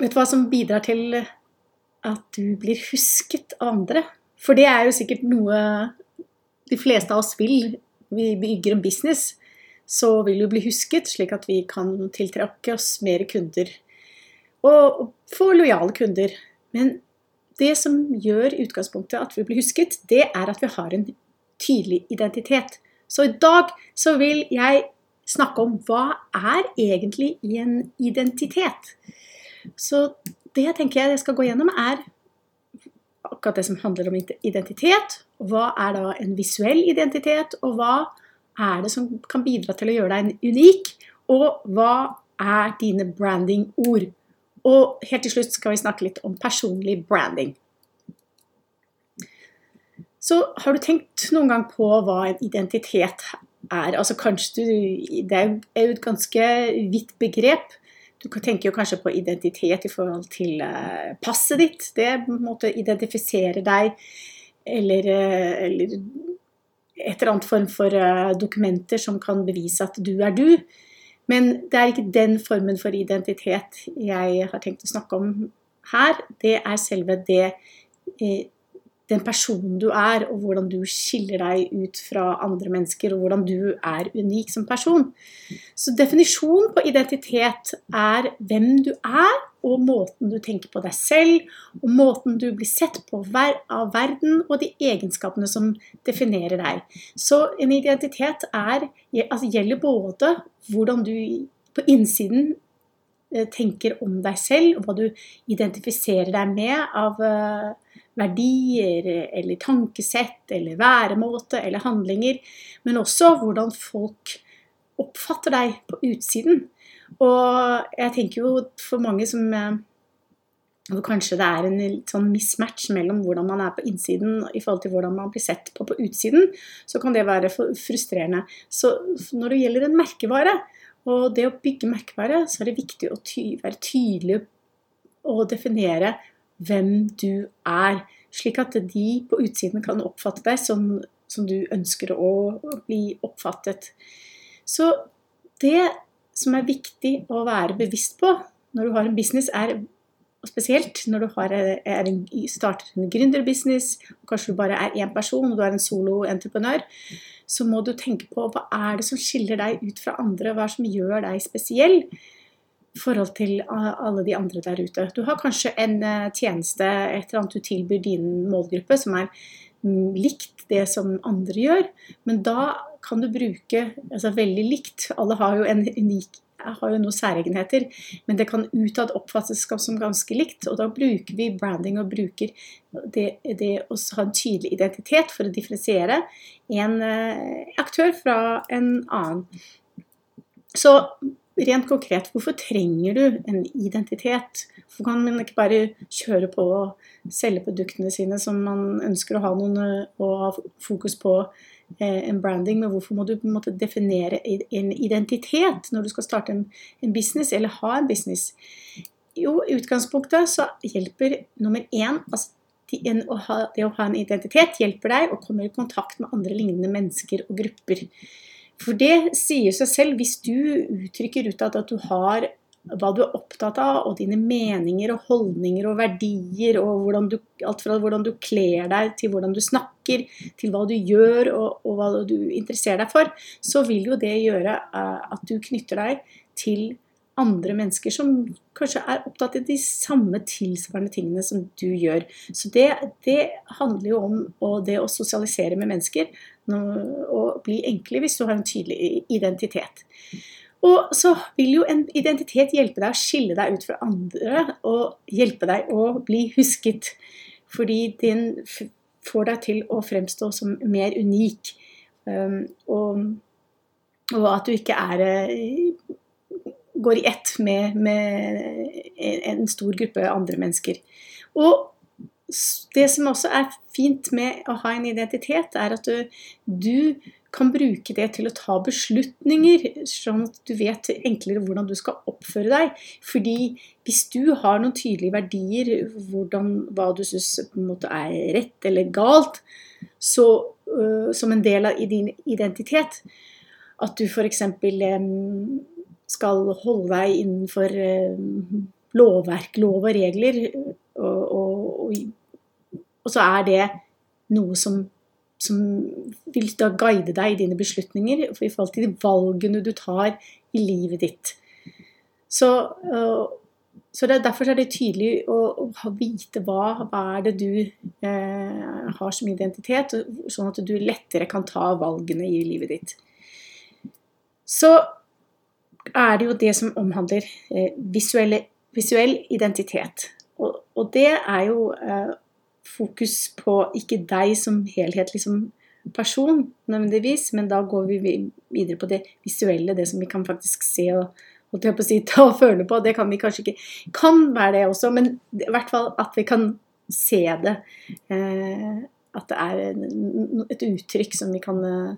Vet du hva som bidrar til at du blir husket av andre? For det er jo sikkert noe de fleste av oss vil. Vi bygger en business, så vil vi bli husket, slik at vi kan tiltrekke oss mer kunder. Og få lojale kunder. Men det som gjør utgangspunktet at vi blir husket, det er at vi har en tydelig identitet. Så i dag så vil jeg snakke om hva er egentlig en identitet. Så det jeg tenker jeg skal gå gjennom, er akkurat det som handler om identitet. Hva er da en visuell identitet, og hva er det som kan bidra til å gjøre deg unik? Og hva er dine branding-ord? Og helt til slutt skal vi snakke litt om personlig branding. Så har du tenkt noen gang på hva en identitet er? Altså kanskje du, Det er jo et ganske vidt begrep. Du tenker jo kanskje på identitet i forhold til eh, passet ditt. Det måtte identifisere deg, eller, eh, eller et eller annet form for eh, dokumenter som kan bevise at du er du. Men det er ikke den formen for identitet jeg har tenkt å snakke om her. Det er selve det den personen du er, og hvordan du skiller deg ut fra andre mennesker, og hvordan du er unik som person. Så definisjonen på identitet er hvem du er, og måten du tenker på deg selv, og måten du blir sett på av verden, og de egenskapene som definerer deg. Så en identitet er, altså gjelder både hvordan du på innsiden eh, tenker om deg selv, og hva du identifiserer deg med av eh, verdier eller tankesett eller væremåte eller handlinger, men også hvordan folk oppfatter deg på utsiden. Og jeg tenker jo for mange som eh, hvor kanskje det er en sånn mismatch mellom hvordan man er på innsiden i forhold til hvordan man blir sett på på utsiden, så kan det være frustrerende. Så når det gjelder en merkevare, og det å bygge merkevare, så er det viktig å ty være tydelig og definere hvem du er, slik at de på utsiden kan oppfatte deg som, som du ønsker å bli oppfattet. Så det som er viktig å være bevisst på når du har en business, er spesielt når du har, en, starter en gründerbusiness, og kanskje du bare er én person og du er en soloentreprenør, så må du tenke på hva er det som skiller deg ut fra andre, hva er det som gjør deg spesiell forhold til alle de andre der ute. Du har kanskje en eh, tjeneste, et eller annet du tilbyr din målgruppe som er mm, likt det som andre gjør, men da kan du bruke altså veldig likt. Alle har jo unik har jo noen særegenheter, men det kan utad oppfattes som ganske likt. Og da bruker vi branding og bruker det, det å ha en tydelig identitet for å differensiere en eh, aktør fra en annen. Så rent konkret, hvorfor trenger du en identitet? Hvorfor kan man ikke bare kjøre på og selge produktene sine som man ønsker å ha noen og ha fokus på eh, en branding, men hvorfor må du på en måte definere en identitet når du skal starte en, en business, eller ha en business? Jo, i utgangspunktet så hjelper nummer én altså det å ha en identitet hjelper deg å komme i kontakt med andre lignende mennesker og grupper. For det sier seg selv. Hvis du uttrykker utad at du har hva du er opptatt av, og dine meninger og holdninger og verdier, og du, alt fra hvordan du kler deg, til hvordan du snakker, til hva du gjør og, og, hva du interesserer deg for, så vil jo det gjøre uh, at du knytter deg til andre mennesker som kanskje er opptatt av de samme tilsvarende tingene som du gjør. Så det, det handler jo om det å sosialisere med mennesker og bli enklere hvis du har en tydelig identitet. Og så vil jo en identitet hjelpe deg å skille deg ut fra andre og hjelpe deg å bli husket. Fordi den får deg til å fremstå som mer unik. Og, og at du ikke er går i ett med, med, en stor gruppe andre mennesker. Og det som også er fint med å ha en identitet, er at du, du kan bruke det til å ta beslutninger, sånn at du vet enklere hvordan du skal oppføre deg. Fordi hvis du har noen tydelige verdier, hvordan, hva du syns er rett eller galt, så, uh, som en del av din identitet, at du f.eks. Um, skal holde deg innenfor eh, lovverk, lov og regler. Og, og, og, så er det noe som, som vil da guide deg i dine beslutninger i forhold til de valgene du tar i livet ditt. Så, så det, derfor er det tydelig å, å vite hva, hva, er det du eh, har som identitet, sånn at du lettere kan ta valgene i livet ditt. Så er det jo det som omhandler eh, visuelle, visuell identitet. Og, og, det er jo eh, fokus på ikke deg som helhet, liksom person nødvendigvis, men da går vi videre på det visuelle, det som vi kan faktisk se og, å si, ta og føle på. Det kan vi kanskje ikke Kan være det også, men i hvert fall at vi kan se det. Eh, at det er et uttrykk som vi kan eh,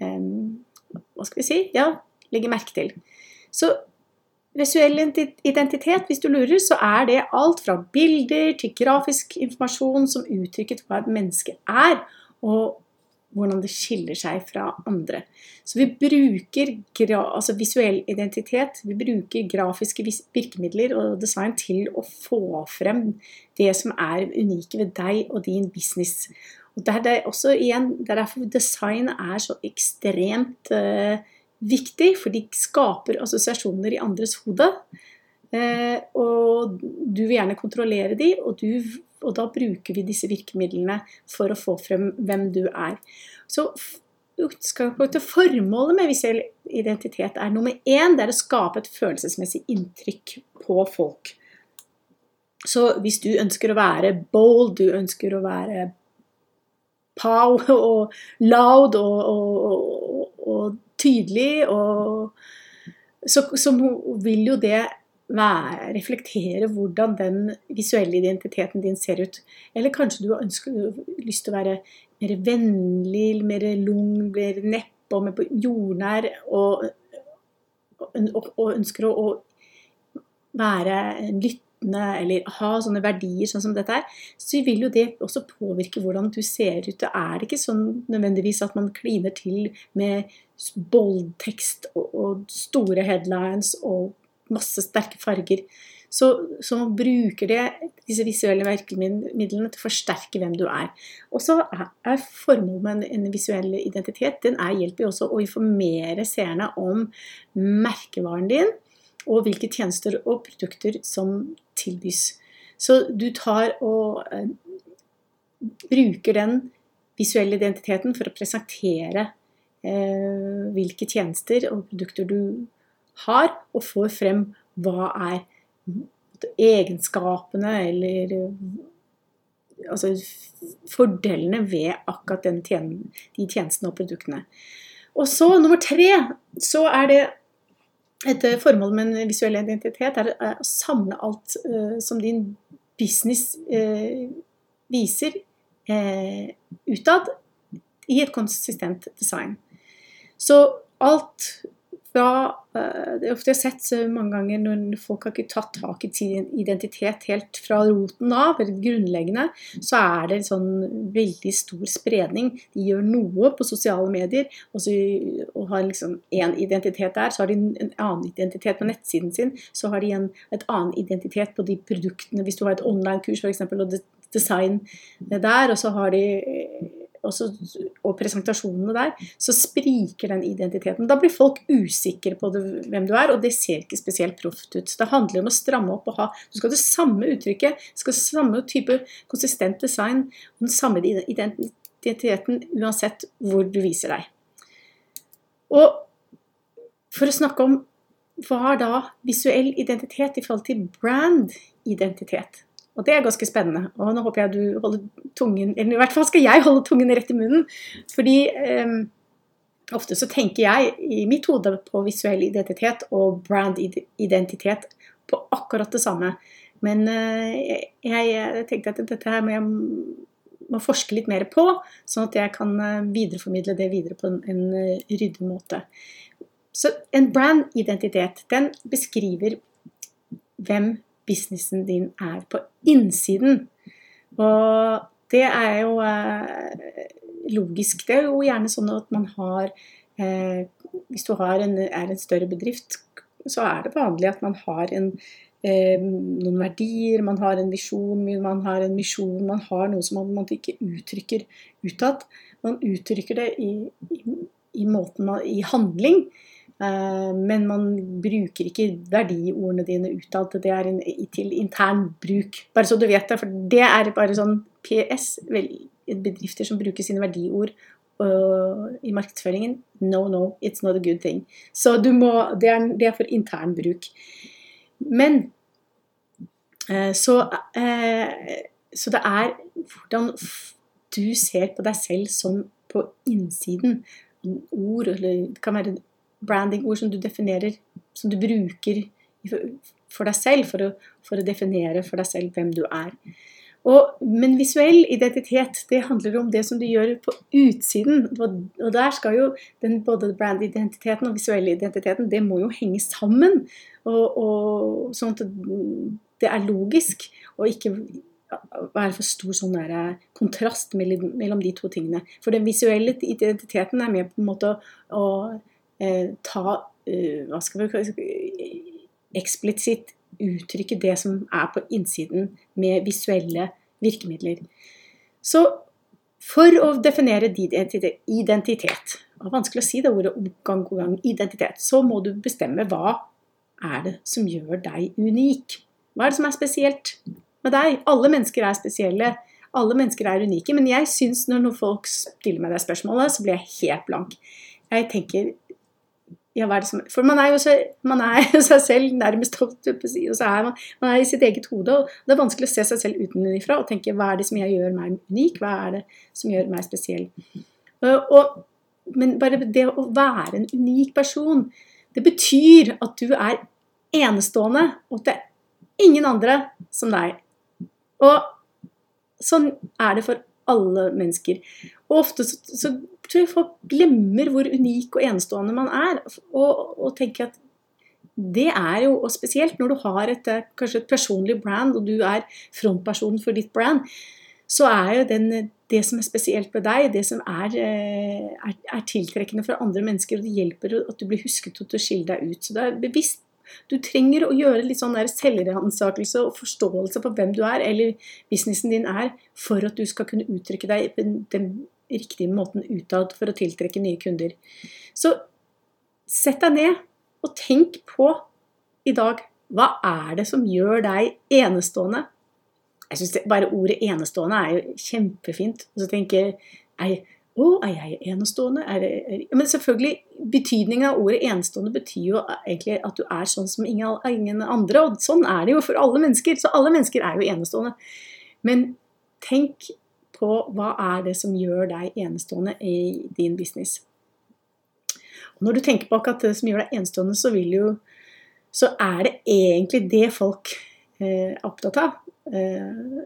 Hva skal vi si? Ja, legge merke til. Så visuell identitet, hvis du lurer, så er det alt fra bilder til grafisk informasjon som uttrykker hva et menneske er, og hvordan det skiller seg fra andre. Så vi bruker altså visuell identitet, vi bruker grafiske virkemidler og design til å få frem det som er unike ved deg og din business. Og det er også igjen, det er derfor design er så ekstremt uh, viktig, for de skaper assosiasjoner i andres hode. Eh, og du vil gjerne kontrollere de, og du og da bruker vi disse virkemidlene for å få frem hvem du er. Så utgangspunktet formålet med visuell identitet er nummer én det er å skape et følelsesmessig inntrykk på folk. Så hvis du ønsker å være bold, du ønsker å være pow og loud og, og, og, og så, så vil jo det være, reflektere hvordan den visuelle identiteten din ser ut. Eller kanskje du har lyst til å være mer vennlig, mer lung, mer neppe og mer jordnær. Og, og, og ønsker å, å være lyttende eller ha sånne verdier sånn som dette her, så vil jo det også påvirke hvordan du ser ut. Det er ikke sånn nødvendigvis at man kliner til med boldtekst og, og store headlines og masse sterke farger. Så, så man bruker det, disse visuelle virkemidlene til å forsterke hvem du er. Og så er formålet med en, visuell identitet den er hjelper også å informere seerne om merkevaren din, og hvilke tjenester og produkter som tilbys. Så du tar og eh, bruker den visuelle identiteten for å presentere eh, hvilke tjenester og produkter du har, og får frem hva er egenskapene eller altså fordelene ved akkurat tjen de tjenestene og produktene. Og så nummer tre, så er det et formål med en visuell identitet er å samle alt uh, som din business viser utad, i et konsistent design. Så alt fra eh, Det er ofte jeg har sett mange ganger når folk har ikke tatt tak i sin identitet helt fra roten av, eller grunnleggende, så er det en sånn veldig stor spredning. De gjør noe på sosiale medier og, så, og har liksom én identitet der. Så har de en annen identitet på nettsiden sin. Så har de en et annen identitet på de produktene. Hvis du har et online-kurs f.eks. og design der, og så har de også, og presentasjonene der, så spriker den identiteten. Da blir folk usikre på det, hvem du er, og det ser ikke spesielt proft ut. Så det handler om å stramme opp og ha Du skal ha det samme uttrykket, du skal ha samme type konsistent design og den samme identiteten uansett hvor du viser deg. Og for å snakke om hva er da visuell identitet i forhold til brand-identitet? Og det er ganske spennende. Og nå håper jeg du holder tungen Eller i hvert fall skal jeg holde tungen rett i munnen. Fordi eh, ofte så tenker jeg i mitt hode på visuell identitet og brand-identitet på akkurat det samme. Men eh, jeg, jeg, tenkte at dette her må jeg må forske litt mer på, sånn at jeg kan eh, videreformidle det videre på en, en eh, ryddig måte. Så en brand-identitet, den beskriver hvem businessen din er på innsiden. Og det er jo eh, logisk. Det er jo gjerne sånn at man har eh, Hvis du en, er en større bedrift, så er det vanlig at man har en, eh, noen verdier, man har en visjon, man har en misjon, man har noe som man ikke uttrykker utad. Man uttrykker det i, i, i, måten man, i handling. Eh, men man bruker ikke verdiordene dine utad. Det er en, til intern bruk. Bare så du vet det, for det er bare sånn PS. Bedrifter som bruker sine verdiord uh, i markedsføringen. No, no, it's not a good thing. Så må, det, er, det, er, for intern bruk. Men uh, så, uh, så det er hvordan du ser på deg selv som på innsiden. Ord, eller det kan være branding-ord som du definerer, som du bruker for deg selv, for å, for å definere for deg selv hvem du er. Og, men visuell identitet det handler om det som du gjør på utsiden. Og der skal jo den, både brandidentiteten og visuelle identiteten det må jo henge sammen. Og, og Sånn at det er logisk, og ikke være for stor sånn der, eh, kontrast mellom de to tingene. For den visuelle identiteten er med på en måte å, å ta uh, Hva skal vi kalle Eksplisitt uttrykke det som er på innsiden med visuelle virkemidler. Så for å definere din identitet, det er vanskelig å si det ordet gang på gang, identitet, så må du bestemme hva er det som gjør deg unik. Hva er det som er spesielt med deg? Alle mennesker er spesielle. Alle mennesker er unike. Men jeg syns når folk stiller meg det spørsmålet, så blir jeg helt blank. Jeg tenker ja, hva er det som For man er jo seg, man er seg selv nærmest, og så er man, man er i sitt eget hode. og Det er vanskelig å se seg selv utenfra og tenke hva er det som gjør meg unik, hva er det som gjør meg spesiell. Og, men bare det å være en unik person, det betyr at du er enestående, og at det er ingen andre som deg. Og sånn er det for alle mennesker. Og ofte så, så tror jeg folk glemmer hvor unik og enestående man er, og, og tenker at det er jo og spesielt når du har et, eh, kanskje et personlig brand, og du er frontpersonen for ditt brand, så er jo den, det som er spesielt med deg, det som er, eh, er, er, tiltrekkende for andre mennesker, og det hjelper at du blir husket og til å skille deg ut. Så det er bevisst. Du trenger å gjøre litt sånn selvransakelse og forståelse på hvem du er, eller businessen din er, for at du skal kunne uttrykke deg på den riktige måten utad for å tiltrekke nye kunder. Så sett deg ned og tenk på i dag hva er det som gjør deg enestående? Jeg synes Bare ordet 'enestående' er jo kjempefint. Og så tenker jeg å, er jeg enestående? Er det, er, men selvfølgelig, betydningen av ordet enestående betyr jo egentlig at du er sånn som ingen, andre. Og sånn er det jo for alle mennesker. Så alle mennesker er jo enestående. Men tenk på hva er det som gjør deg enestående i din business. Og når du tenker på akkurat det som gjør deg enestående, så, jo, så er det egentlig det folk eh, opptatt av. Eh,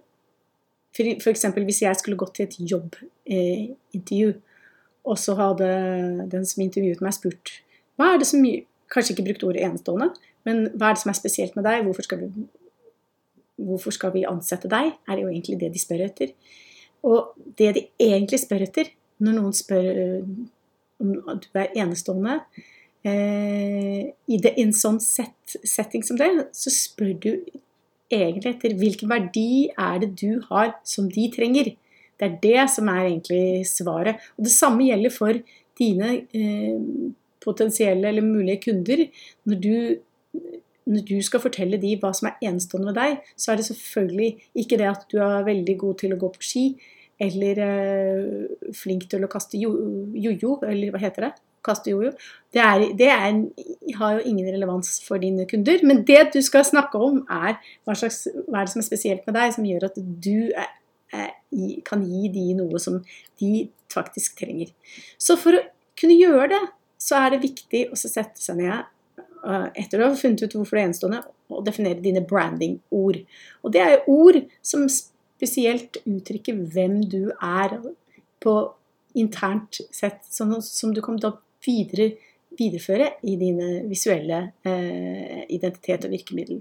F.eks. hvis jeg skulle gått til et jobbintervju, og så hadde den som intervjuet meg, spurt hva er det som Kanskje ikke brukt ordet enestående, men hva er det som er spesielt med deg? Hvorfor skal, vi, hvorfor skal vi ansette deg? Er det jo egentlig det de spør etter. Og det de egentlig spør etter, når noen spør eh, om du er enestående eh, i en sånn set, setting som det, så spør du egentlig etter hvilken verdi er det du har som de trenger. Det er det som er egentlig svaret. Og det samme gjelder for dine eh, potensielle eller mulige kunder. Når du når du skal fortelle de hva som er enestående ved deg, så er det selvfølgelig ikke det at du er veldig god til å gå på ski, eller eh, flink til å kaste jojo, eller hva heter det? Kaste jojo. Det, er, det er, har jo ingen relevans for dine kunder. Men det du skal snakke om, er hva, slags, hva er det som er spesielt med deg, som gjør at du er, er, kan gi de noe som de faktisk trenger. Så for å kunne gjøre det, så er det viktig å sette seg ned Eh, etter å ha funnet ut hvorfor det er enestående, å definere dine branding-ord. Og det er ord som spesielt uttrykker hvem du er på internt sett, som, som du til å videre, videreføre i dine visuelle eh, identitet og virkemiddel.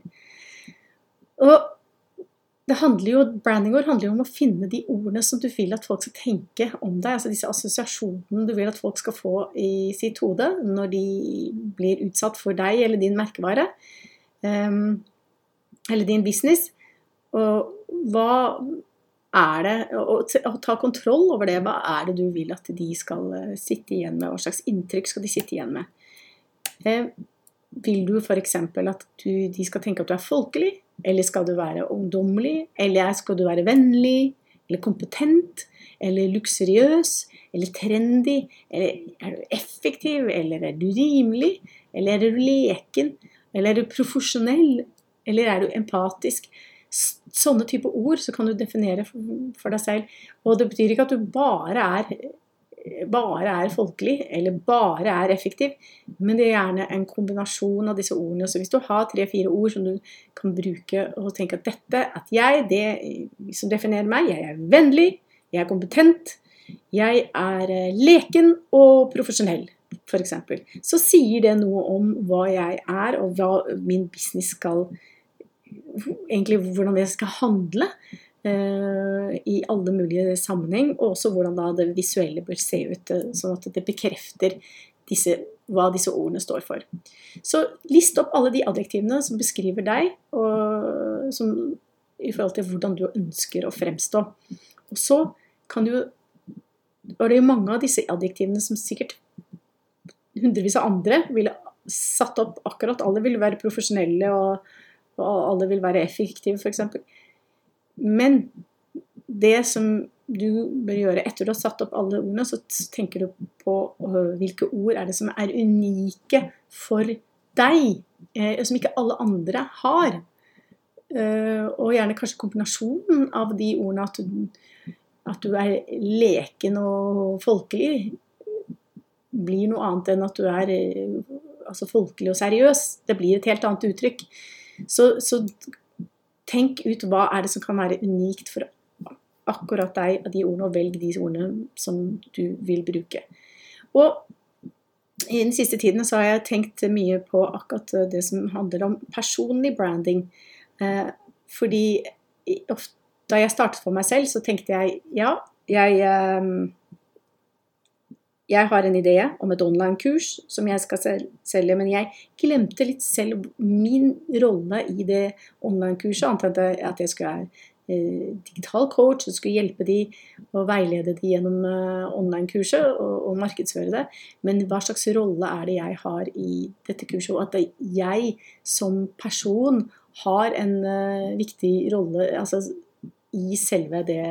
Og det handler jo, Branding vår handler jo om å finne de ordene som du vil at folk skal tenke om deg. altså Disse assosiasjonene du vil at folk skal få i sitt hode når de blir utsatt for deg eller din merkevare. Um, eller din business. Og hva er det Å ta kontroll over det. Hva er det du vil at de skal eh, sitte igjen med? Hva slags inntrykk skal de sitte igjen med? Eh, vil du f.eks. at du, de skal tenke at du er folkelig? Eller skal du være ungdommelig? Eller skal du være vennlig? Eller kompetent? Eller luksuriøs? Eller trendy? Eller er du effektiv? Eller er du rimelig? Eller er du leken? Eller er du profesjonell? Eller er du empatisk? Sånne type ord så kan du definere for deg selv. Og det betyr ikke at du bare er, bare er folkelig eller bare er effektiv, men det er gjerne en kombinasjon av disse ordene. Så hvis du har tre-fire ord som du kan bruke og tenke at dette, at jeg, det som definerer meg, jeg er vennlig, jeg er kompetent, jeg er eh, leken og profesjonell f.eks., så sier det noe om hva jeg er, og hva min business skal Egentlig hvordan det skal handle uh, i alle mulige sammenheng, og også hvordan da det visuelle bør se ut, uh, sånn at det bekrefter disse, hva disse ordene står for. Så list opp alle de adjektivene som beskriver deg, som, i forhold til hvordan du ønsker å fremstå. Og så kan du Og det er jo mange av disse adjektivene som sikkert hundrevis av andre ville satt opp akkurat. Alle ville være profesjonelle, og, og alle vil være effektive, f.eks. Men det som du bør gjøre etter du har satt opp alle ordene, så tenker du på øh, hvilke ord er det som er unike for deg, eh, som ikke alle andre har. Uh, og gjerne kanskje kombinasjonen av de ordene at du, at du er leken og folkelig, blir noe annet enn at du er eh, altså, folkelig og seriøs. Det blir et helt annet uttrykk. Så, så, tenk ut hva er det som kan være unikt for akkurat deg av de ordene, og velg de ordene som du vil bruke. Og i den siste tiden så har jeg tenkt mye på akkurat det som handler om personlig branding. Eh, fordi da jeg startet for meg selv, så tenkte jeg ja, jeg eh, jeg har en idé om et online-kurs som jeg skal selge, men jeg glemte litt selv min rolle i det online-kurset, annet enn at jeg skulle være eh, digital coach og skulle hjelpe de og veilede de gjennom eh, online-kurset og, og, markedsføre det. Men hva slags rolle er det jeg har i dette kurset? Og at jeg som person har en uh, viktig rolle altså, i selve det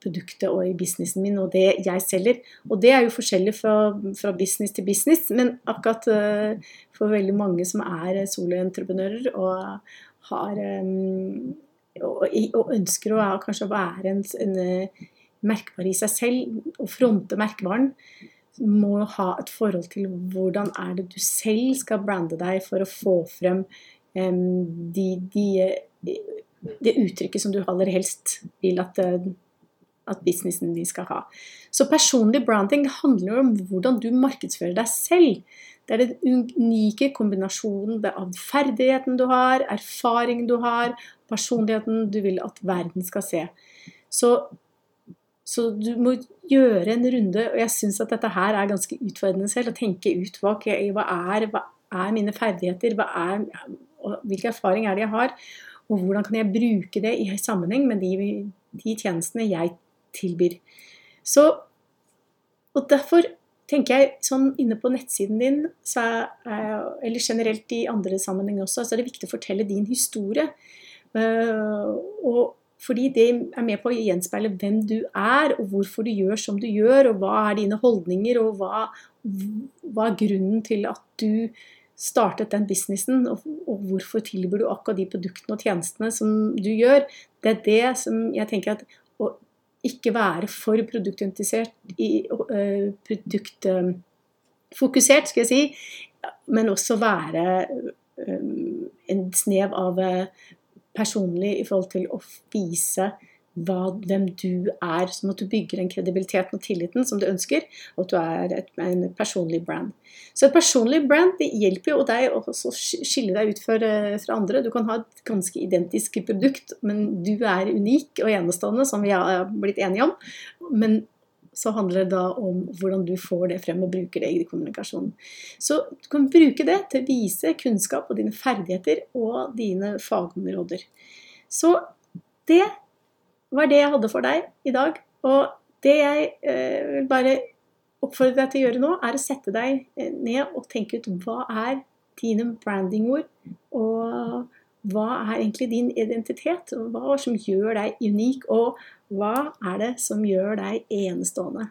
produktet og i businessen min og det jeg selger. Og det er jo forskjellig fra, fra business til business, men akkurat uh, for veldig mange som er soloentreprenører og har um, og, og, ønsker å kanskje være en, en, merkevare i seg selv og fronte merkevaren, må ha et forhold til hvordan er det du selv skal brande deg for å få frem um, de, de, det uttrykket som du aller helst vil at uh, at businessen din skal ha. Så personlig branding handler om hvordan du markedsfører deg selv. Det er den unike kombinasjonen av ferdigheten du har, erfaringen du har, personligheten du vil at verden skal se. Så, så du må gjøre en runde, og jeg syns at dette her er ganske utfordrende selv. Å tenke ut hva, hva, er, hva er, mine ferdigheter, hva er, hvilke erfaring er det jeg har, og hvordan kan jeg bruke det i sammenheng med de, de tjenestene jeg tilbyr. Så, og derfor tenker jeg sånn inne på nettsiden din, er, eller generelt i andre sammenhenger også, så er det viktig å fortelle din historie. Eh, og fordi det er med på å gjenspeile hvem du er, og hvorfor du gjør som du gjør, og hva er dine holdninger, og hva, hva er grunnen til at du startet den businessen, og, og hvorfor tilbyr du akkurat de produktene og tjenestene som du gjør. Det er det som jeg tenker at ikke være for produktinteressert i uh, produktfokusert, skal jeg si, men også være um, en snev av uh, personlig i forhold til å vise hva, hvem du er, sånn at du bygger den kredibiliteten og tilliten som du ønsker, og at du er et, en personlig brand. Så et personlig brand det hjelper jo deg å skille deg ut for, eh, fra andre. Du kan ha et ganske identisk produkt, men du er unik og enestående, som vi har blitt enige om. Men så handler det da om hvordan du får det frem og bruker det i kommunikasjonen. Så du kan bruke det til å vise kunnskap og dine ferdigheter og dine fagområder. Så det var det jeg hadde for deg i dag. Og det jeg eh, vil bare oppfordre deg til å gjøre nå, er å sette deg eh, ned og tenke ut hva er dine brandingord, og hva er egentlig din identitet? Hva som gjør deg unik, og hva er det som gjør deg enestående?